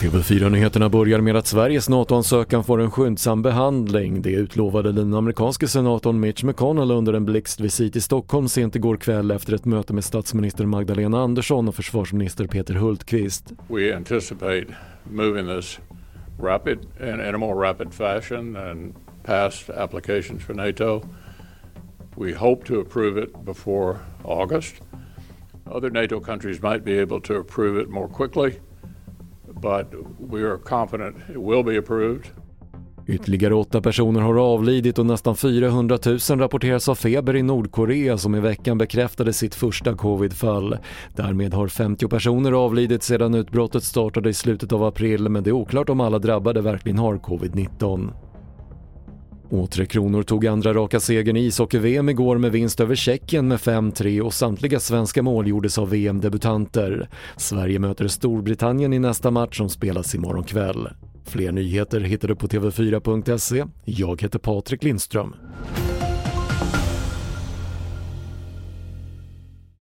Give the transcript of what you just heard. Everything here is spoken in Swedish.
TV4-nyheterna börjar med att Sveriges NATO-ansökan får en skyndsam behandling. Det utlovade den amerikanske senatorn Mitch McConnell under en blixtvisit i Stockholm sent igår kväll efter ett möte med statsminister Magdalena Andersson och försvarsminister Peter Hultqvist. We anticipate moving this rapid in, in a more rapid fashion and past applications for NATO. We hope to approve it before August. Other NATO countries might be able to approve it more quickly but we are confident it will be approved. Ytterligare åtta personer har avlidit och nästan 400 000 rapporteras ha feber i Nordkorea som i veckan bekräftade sitt första covidfall. Därmed har 50 personer avlidit sedan utbrottet startade i slutet av april men det är oklart om alla drabbade verkligen har covid-19. Och Tre Kronor tog andra raka segern i ishockey-VM igår med vinst över Tjeckien med 5-3 och samtliga svenska mål gjordes av VM-debutanter. Sverige möter Storbritannien i nästa match som spelas imorgon kväll. Fler nyheter hittar du på TV4.se. Jag heter Patrik Lindström.